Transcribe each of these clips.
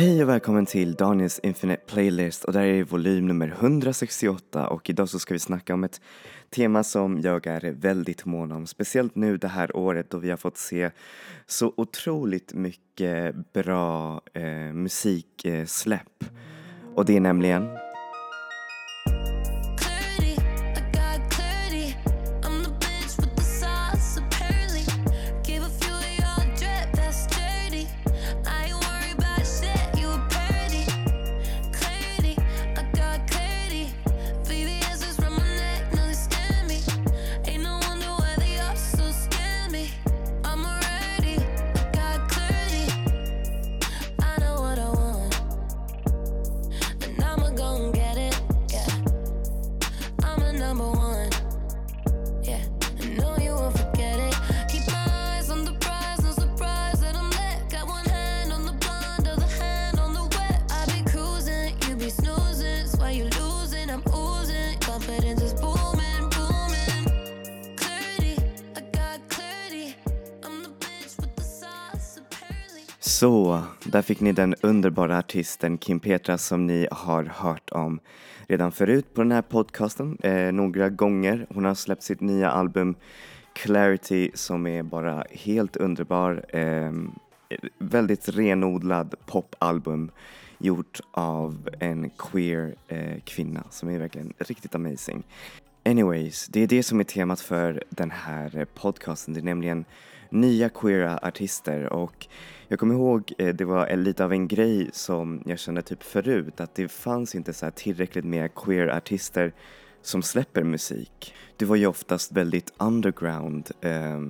Hej och välkommen till Daniels Infinite Playlist och där är volym nummer 168 och idag så ska vi snacka om ett tema som jag är väldigt mån om, speciellt nu det här året då vi har fått se så otroligt mycket bra eh, musiksläpp. Och det är nämligen Så, där fick ni den underbara artisten Kim Petra som ni har hört om redan förut på den här podcasten eh, några gånger. Hon har släppt sitt nya album Clarity som är bara helt underbar. Eh, väldigt renodlad popalbum gjort av en queer eh, kvinna som är verkligen riktigt amazing. Anyways, det är det som är temat för den här eh, podcasten. Det är nämligen nya queera artister och jag kommer ihåg eh, det var lite av en grej som jag kände typ förut att det fanns inte så här tillräckligt med queer artister som släpper musik. Det var ju oftast väldigt underground eh,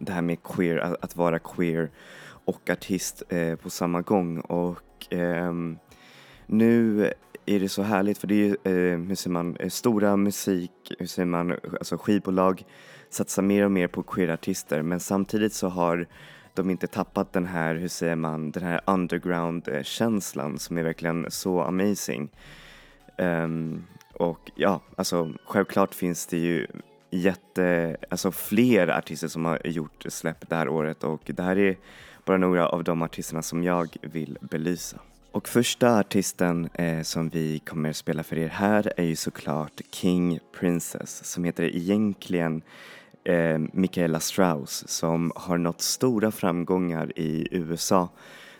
det här med queer, att, att vara queer och artist eh, på samma gång och eh, nu är det så härligt för det är ju, eh, hur säger man, eh, stora musik, hur säger man, alltså skivbolag satsar mer och mer på queerartister men samtidigt så har de inte tappat den här, hur säger man, den här underground-känslan eh, som är verkligen så amazing. Um, och ja, alltså självklart finns det ju jätte, alltså fler artister som har gjort släpp det här året och det här är bara några av de artisterna som jag vill belysa. Och första artisten eh, som vi kommer spela för er här är ju såklart King Princess som heter egentligen eh, Michaela Strauss som har nått stora framgångar i USA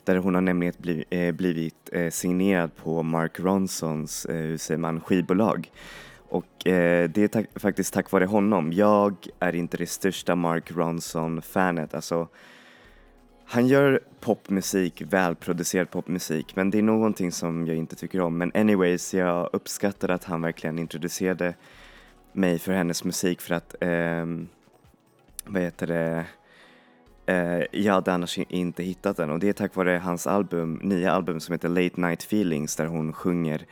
där hon har nämligen blivit, eh, blivit eh, signerad på Mark Ronsons, eh, hur säger man, skivbolag. Och eh, det är tack, faktiskt tack vare honom. Jag är inte det största Mark Ronson-fanet. Alltså, han gör popmusik, välproducerad popmusik, men det är någonting som jag inte tycker om. Men anyways, jag uppskattar att han verkligen introducerade mig för hennes musik för att, ehm, vad heter det, eh, jag hade annars inte hittat den och det är tack vare hans album, nya album som heter Late Night Feelings där hon sjunger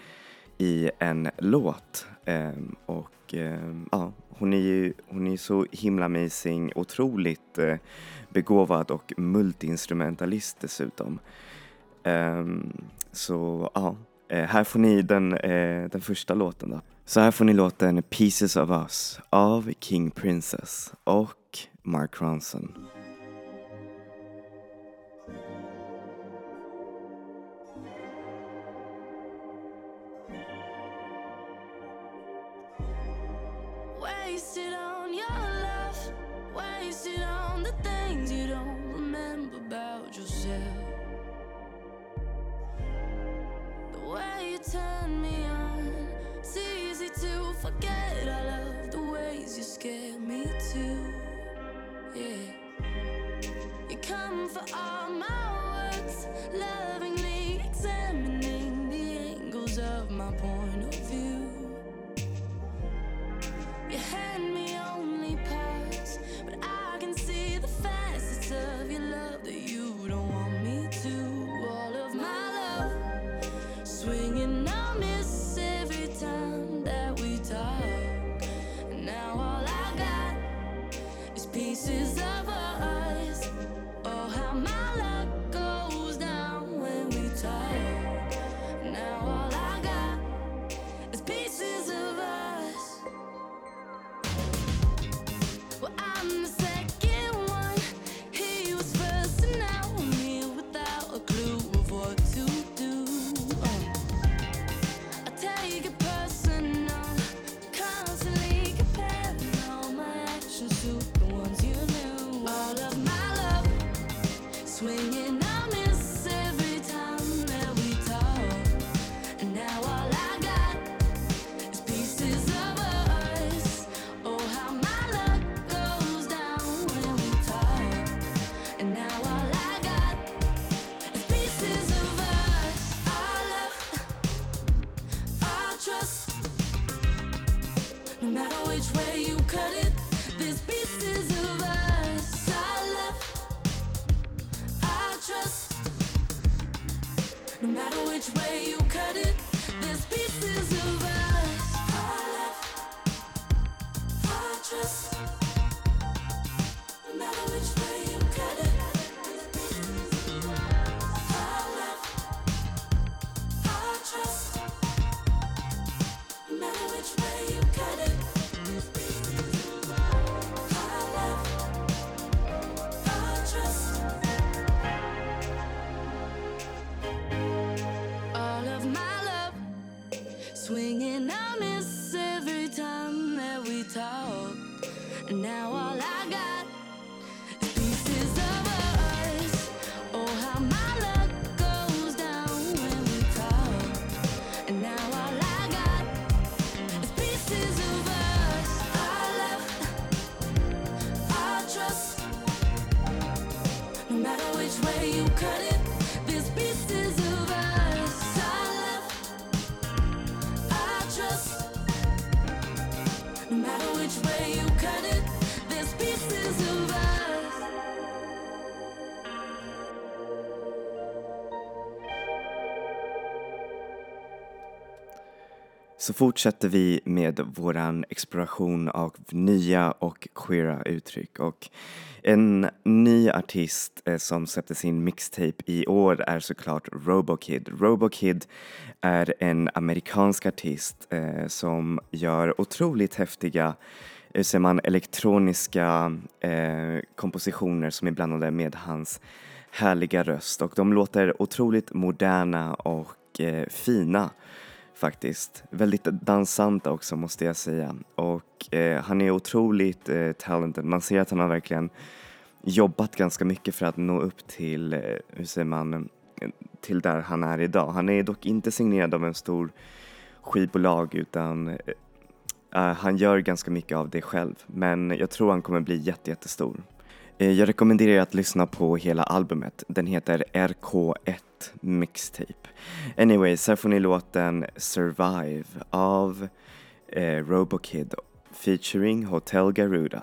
i en låt. Eh, och eh, ja, hon är ju hon är så himla amazing, otroligt eh, begåvad och multiinstrumentalist dessutom. Ehm, så ja, eh, här får ni den, eh, den första låten då. Så här får ni låten Pieces of Us av King Princess och Mark Ronson. Wasted on your love, wasted on the things you don't Så fortsätter vi med våran exploration av nya och queera uttryck. Och en ny artist eh, som släppte sin mixtape i år är såklart Robokid. Robokid är en amerikansk artist eh, som gör otroligt häftiga hur säger man, elektroniska eh, kompositioner som är blandade med hans härliga röst. Och de låter otroligt moderna och eh, fina faktiskt. Väldigt dansanta också måste jag säga. Och eh, han är otroligt eh, talented. Man ser att han har verkligen jobbat ganska mycket för att nå upp till, eh, hur säger man, till där han är idag. Han är dock inte signerad av en stor skivbolag utan eh, eh han gör ganska mycket av det själv. Men jag tror han kommer bli jätte, jättestor. Eh, Jag rekommenderar er att lyssna på hela albumet. Den heter RK1 Mixtape. Anyways, här får ni låten Survive av eh, Robokid featuring Hotel Garuda.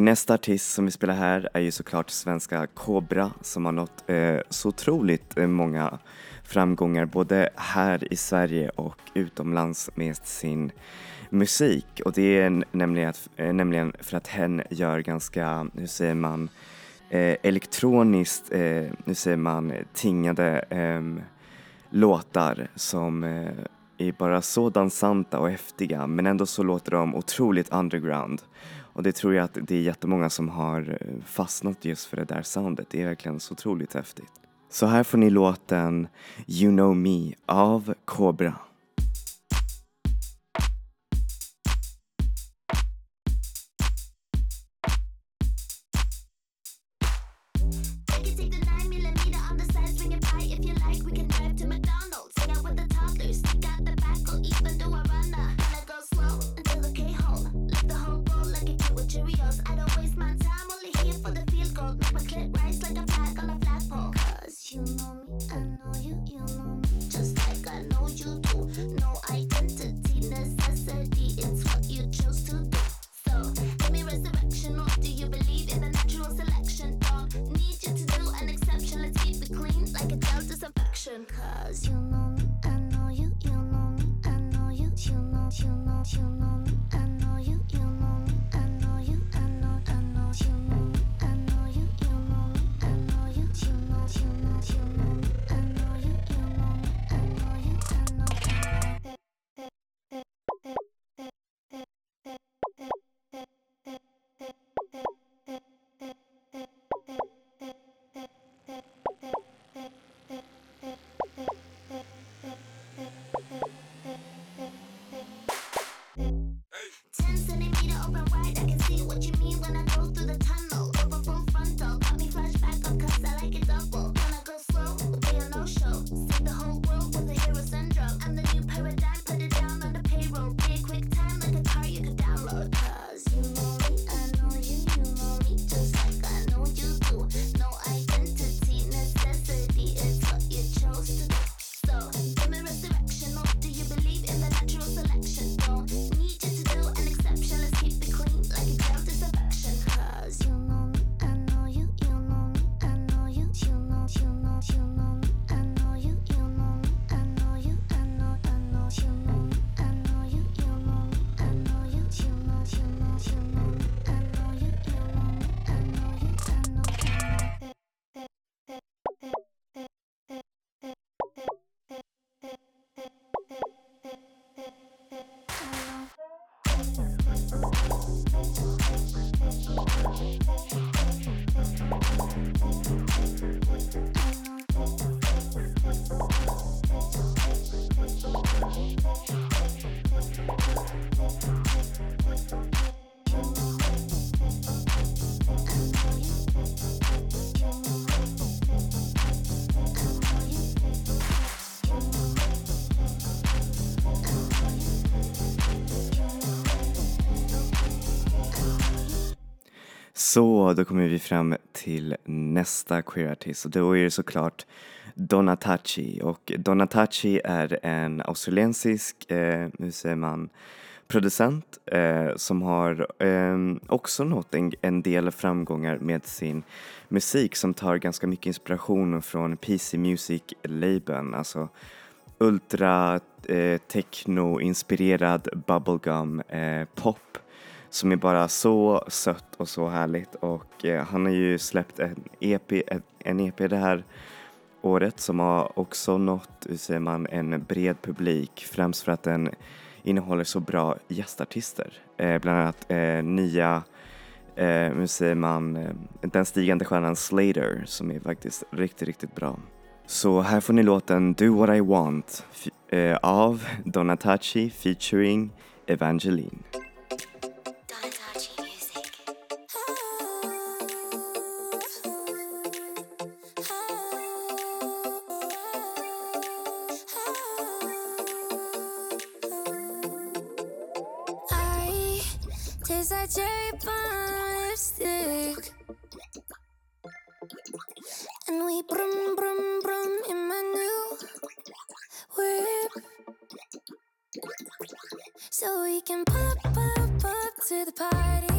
Nästa artist som vi spelar här är ju såklart svenska Cobra som har nått eh, så otroligt eh, många framgångar både här i Sverige och utomlands med sin musik. Och det är nämligen, att, eh, nämligen för att hen gör ganska, hur säger man, eh, elektroniskt, eh, hur säger man, tingade eh, låtar som eh, är bara så dansanta och häftiga men ändå så låter de otroligt underground. Och det tror jag att det är jättemånga som har eh, fastnat just för det där soundet. Det är verkligen så otroligt häftigt. Så här får ni låten You know me av Cobra. you Så, då kommer vi fram till nästa queerartist och då är det såklart Donatachi och Donatachi är en australiensisk eh, hur säger man, producent eh, som har eh, också nått en, en, del framgångar med sin musik som tar ganska mycket inspiration från PC Music-labeln, alltså ultra-techno-inspirerad eh, bubblegum eh, pop som är bara så sött och så härligt och eh, han har ju släppt en EP, en, en EP det här året som har också nått, hur säger man, en bred publik främst för att den innehåller så bra gästartister. Eh, bland annat eh, nya, eh, hur säger man, eh, den stigande stjärnan Slater som är faktiskt riktigt, riktigt bra. Så här får ni låten Do What I Want eh, av Donatachi featuring Evangeline. Taste like cherry bomb lipstick. And we brum brum brum in my new whip. So we can pop, pop, pop to the party.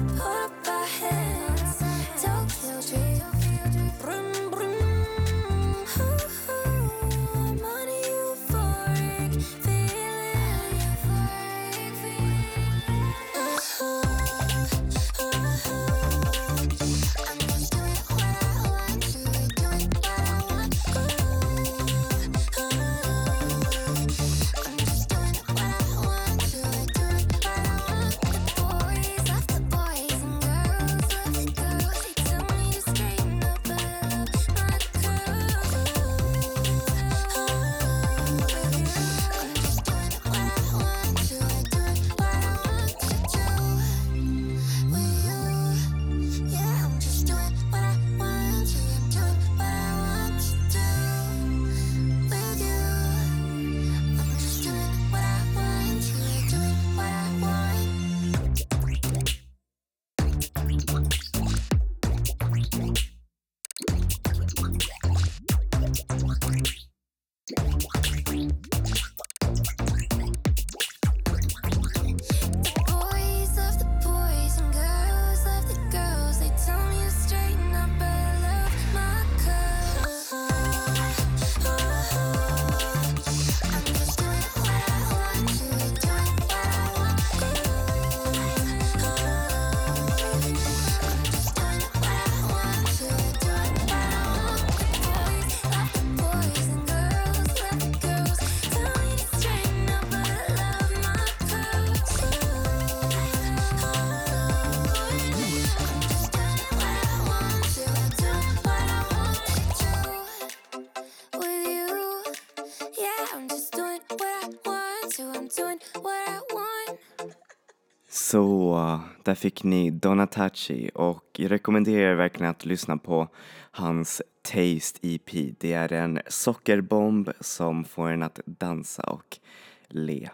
Oh. Så där fick ni Donatachi och jag rekommenderar verkligen att lyssna på hans Taste EP. Det är en sockerbomb som får en att dansa och le.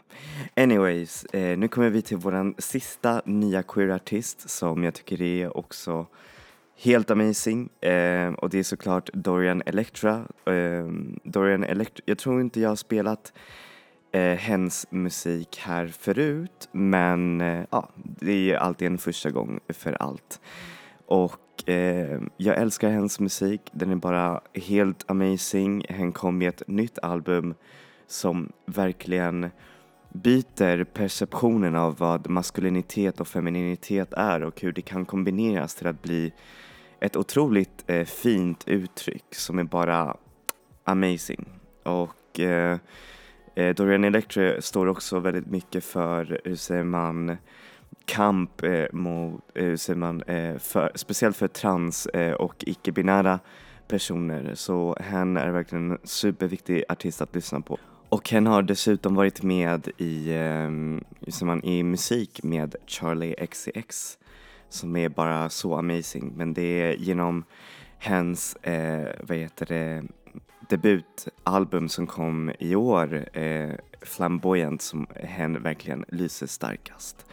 Anyways, eh, nu kommer vi till vår sista nya queer-artist som jag tycker är också helt amazing eh, och det är såklart Dorian Electra. Eh, Dorian Electra, jag tror inte jag har spelat eh, hens musik här förut men eh, ja, det är ju alltid en första gång för allt. Och eh, jag älskar hens musik, den är bara helt amazing. Hen kom med ett nytt album som verkligen byter perceptionen av vad maskulinitet och femininitet är och hur det kan kombineras till att bli ett otroligt eh, fint uttryck som är bara amazing. Och eh, eh, Dorian Electra står också väldigt mycket för, hur säger man, kamp eh, mot, eh, hur säger man, eh, för, speciellt för trans eh, och icke-binära personer. Så hen är verkligen en superviktig artist att lyssna på. Och hen har dessutom varit med i, eh, hur säger man, i musik med Charlie XCX som är bara så amazing. Men det är genom hens, eh, vad heter det, debutalbum som kom i år, eh, Flamboyant, som hen verkligen lyser starkast.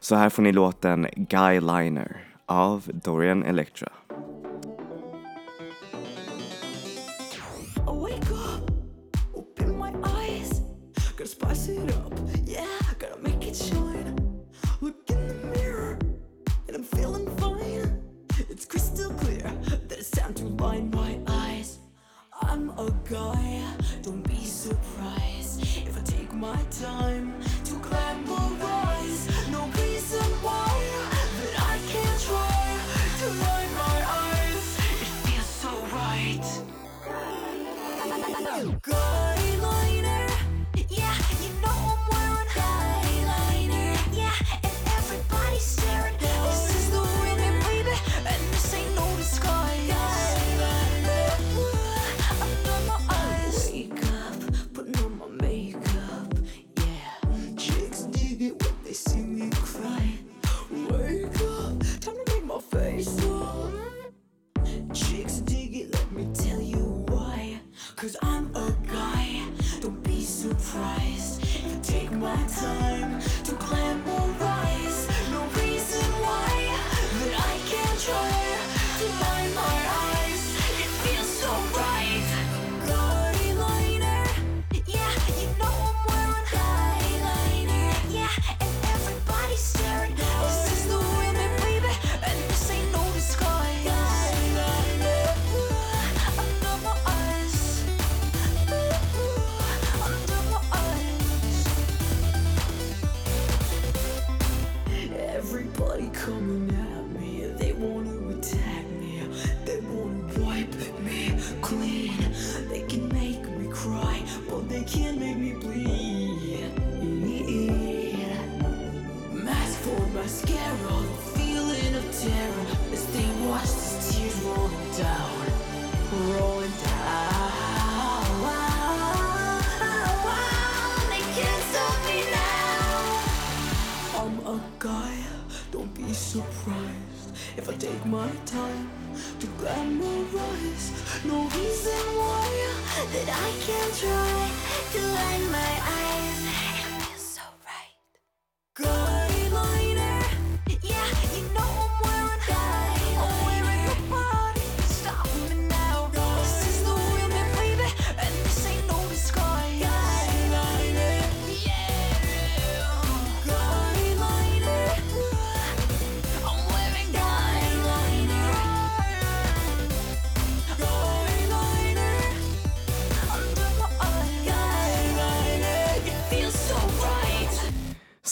Så här får ni låten Guy Liner av Dorian Electra. I wake up, open my eyes, spice it up, yeah, make it shine. Look in the mirror, and I'm feeling fine. It's crystal clear that it's time to blind. có try to line my eyes.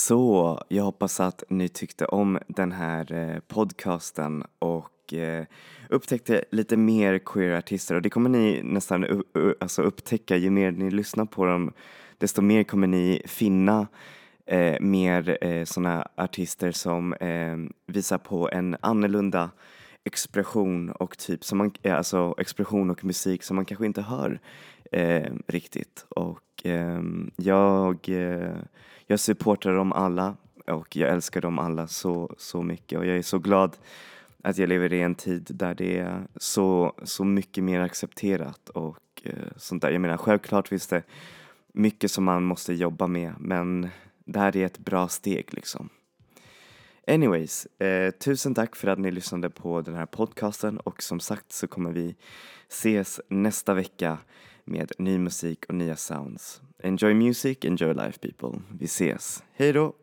Så jag hoppas att ni tyckte om den här eh, podcasten och eh, upptäckte lite mer queer-artister och det kommer ni nästan alltså upptäcka ju mer ni lyssnar på dem desto mer kommer ni finna eh, mer eh, sådana artister som eh, visar på en annorlunda expression och typ som man, eh, alltså expression och musik som man kanske inte hör eh, riktigt och eh, jag, eh, jag supportar dem alla och jag älskar dem alla så, så mycket och jag är så glad att jag lever i en tid där det är så, så mycket mer accepterat och eh, sånt där. Jag menar självklart finns det mycket som man måste jobba med men det här är ett bra steg liksom. Anyways, eh, tusen tack för att ni lyssnade på den här podcasten och som sagt så kommer vi ses nästa vecka med ny musik och nya sounds. Enjoy music, enjoy life people. Vi ses. Hej då!